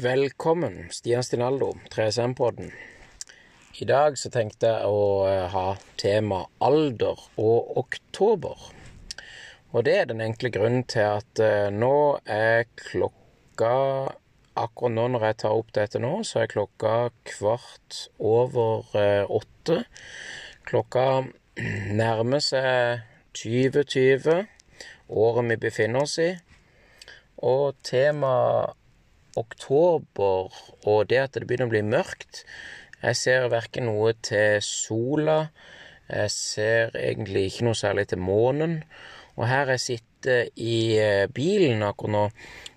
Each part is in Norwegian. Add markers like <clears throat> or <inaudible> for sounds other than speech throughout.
Velkommen, Stian Stinaldo, 3SM-podden. I dag så tenkte jeg å eh, ha tema alder og oktober. Og det er den enkle grunnen til at uh, nå er klokka Akkurat nå når jeg tar opp dette nå, så er klokka kvart over uh, åtte. Klokka nærmer seg 2020, året vi befinner oss i. Og temaet oktober og det at det begynner å bli mørkt Jeg ser verken noe til sola, jeg ser egentlig ikke noe særlig til månen. Og her jeg sitter i eh, bilen akkurat nå,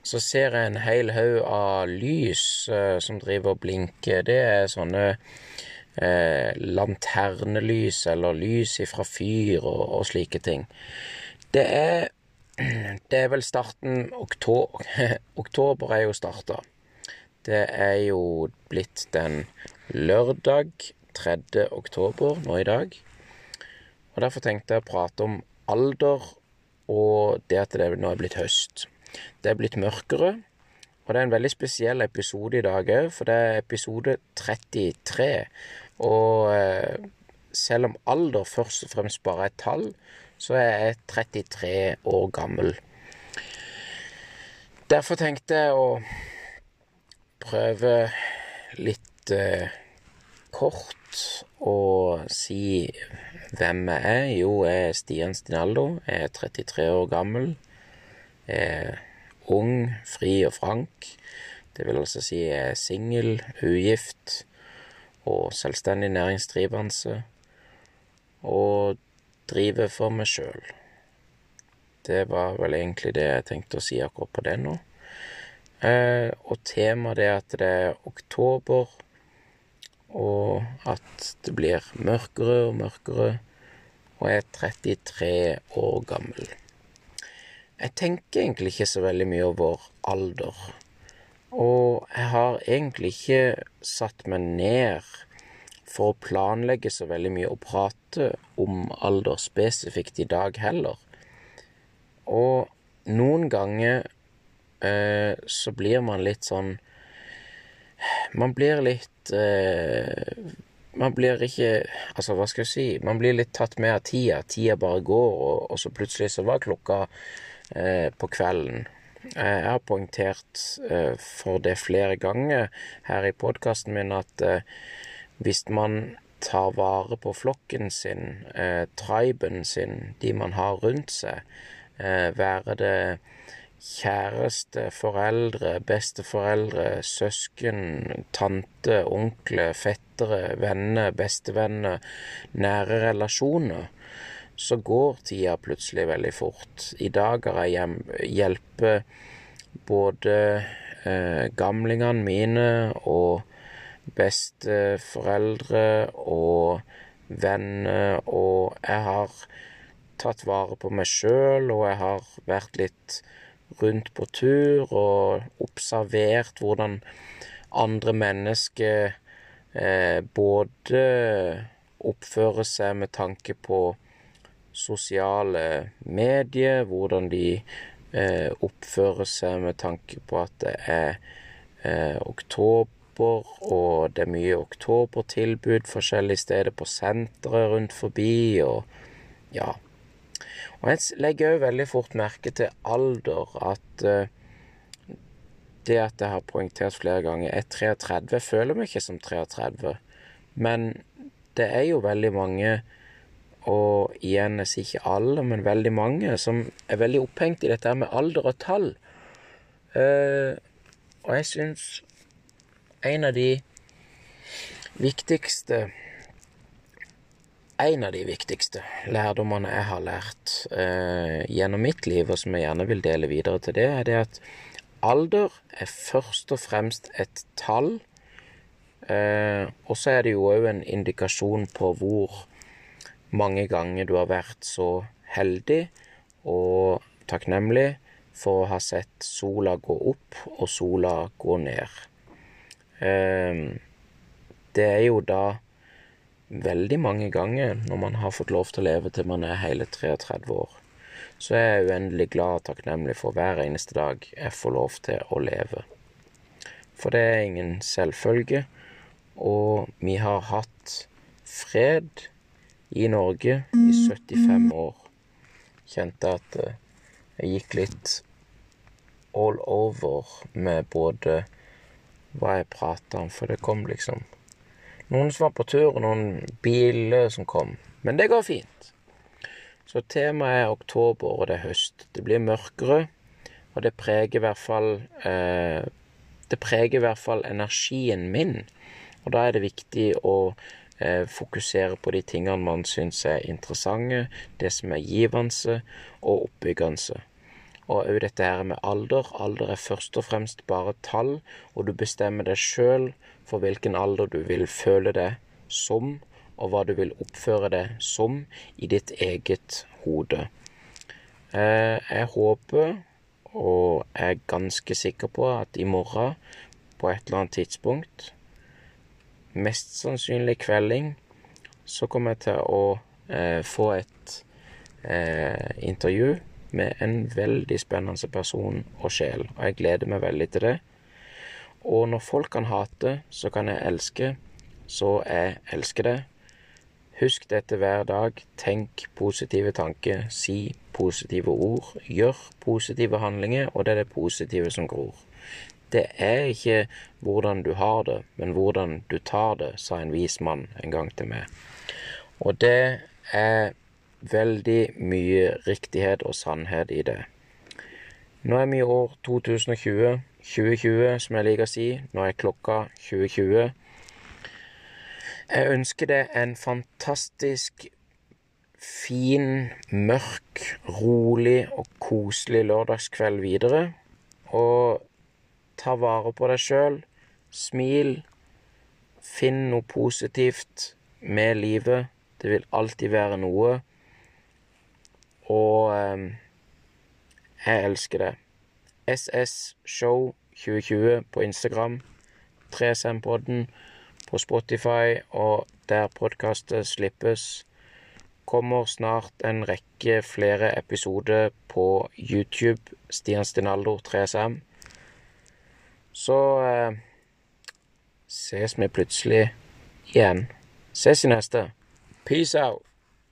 så ser jeg en hel haug av lys uh, som driver og blinker. Det er sånne eh, lanternelys eller lys ifra fyr og, og slike ting. Det er <clears throat> det er vel starten oktober, <laughs> oktober er jo starta. Det er jo blitt den lørdag 3. oktober nå i dag. Og Derfor tenkte jeg å prate om alder og det at det nå er blitt høst. Det er blitt mørkere, og det er en veldig spesiell episode i dag òg, for det er episode 33. Og eh, selv om alder først og fremst bare er tall, så er jeg 33 år gammel. Derfor tenkte jeg å prøve litt eh, kort å si hvem jeg er. Jo, jeg er Stian Stinaldo. Jeg er 33 år gammel. Jeg er ung, fri og frank. Det vil altså si jeg er singel, ugift og selvstendig næringsdrivende. Og driver for meg sjøl. Det var vel egentlig det jeg tenkte å si akkurat på det nå. Eh, og temaet er at det er oktober, og at det blir mørkere og mørkere, og jeg er 33 år gammel. Jeg tenker egentlig ikke så veldig mye over alder, og jeg har egentlig ikke satt meg ned for å planlegge så veldig mye og prate om alder spesifikt i dag heller. Og noen ganger eh, så blir man litt sånn Man blir litt eh, Man blir ikke Altså, hva skal jeg si? Man blir litt tatt med av tida. Tida bare går, og, og så plutselig så var klokka eh, på kvelden. Jeg har poengtert eh, for det flere ganger her i podkasten min at eh, hvis man tar vare på flokken sin, eh, triben sin, de man har rundt seg, eh, være det kjæreste, foreldre, besteforeldre, søsken, tante, onkle, fettere, venner, bestevenner, nære relasjoner, så går tida plutselig veldig fort. I dag har jeg hjulpet både eh, gamlingene mine og besteforeldre og venner, og jeg har tatt vare på meg sjøl, og jeg har vært litt rundt på tur og observert hvordan andre mennesker eh, både oppfører seg med tanke på sosiale medier, hvordan de eh, oppfører seg med tanke på at det er eh, oktober oktober, og det er mye oktobertilbud forskjellige steder på senteret rundt forbi, og ja. Og jeg legger òg veldig fort merke til alder, at uh, det at jeg har poengtert flere ganger, er 33. Jeg føler meg ikke som 33, men det er jo veldig mange, og igjen, jeg sier ikke alle, men veldig mange, som er veldig opphengt i dette med alder og tall. Uh, og jeg syns en av de viktigste En av de viktigste lærdommene jeg har lært eh, gjennom mitt liv, og som jeg gjerne vil dele videre til det, er det at alder er først og fremst et tall. Eh, og så er det jo òg en indikasjon på hvor mange ganger du har vært så heldig og takknemlig for å ha sett sola gå opp og sola gå ned. Ehm, det er jo da veldig mange ganger når man har fått lov til å leve til man er hele 33 år. Så er jeg uendelig glad og takknemlig for hver eneste dag jeg får lov til å leve. For det er ingen selvfølge. Og vi har hatt fred i Norge i 75 år. Kjente at eh, jeg gikk litt all over med både hva jeg prata om, for det kom liksom noen som var på tur, og noen biler som kom. Men det går fint. Så temaet er oktober, og det er høst. Det blir mørkere, og det preger i hvert fall eh, Det preger i hvert fall energien min. Og da er det viktig å eh, fokusere på de tingene man syns er interessante, det som er givende og oppbyggende. Og òg dette her med alder. Alder er først og fremst bare tall, og du bestemmer deg sjøl for hvilken alder du vil føle deg som, og hva du vil oppføre deg som i ditt eget hode. Eh, jeg håper, og er ganske sikker på, at i morgen, på et eller annet tidspunkt, mest sannsynlig kvelding, så kommer jeg til å eh, få et eh, intervju med en veldig spennende person og sjel, og jeg gleder meg veldig til det. Og når folk kan hate, så kan jeg elske, så jeg elsker det. Husk dette hver dag. Tenk positive tanker, si positive ord, gjør positive handlinger, og det er det positive som gror. Det er ikke hvordan du har det, men hvordan du tar det, sa en vis mann en gang til meg. Og det er veldig mye riktighet og sannhet i det. Nå er vi i år 2020. 2020, som jeg liker å si. Nå er klokka 2020. Jeg ønsker deg en fantastisk fin, mørk, rolig og koselig lørdagskveld videre. Og ta vare på deg sjøl. Smil. Finn noe positivt med livet. Det vil alltid være noe. Og eh, jeg elsker det. SS Show 2020 på Instagram. 3SM-podden på Spotify og der podkastet slippes. Kommer snart en rekke flere episoder på YouTube. Stian Stinaldo 3SM. Så eh, ses vi plutselig igjen. Ses i neste. Peace out.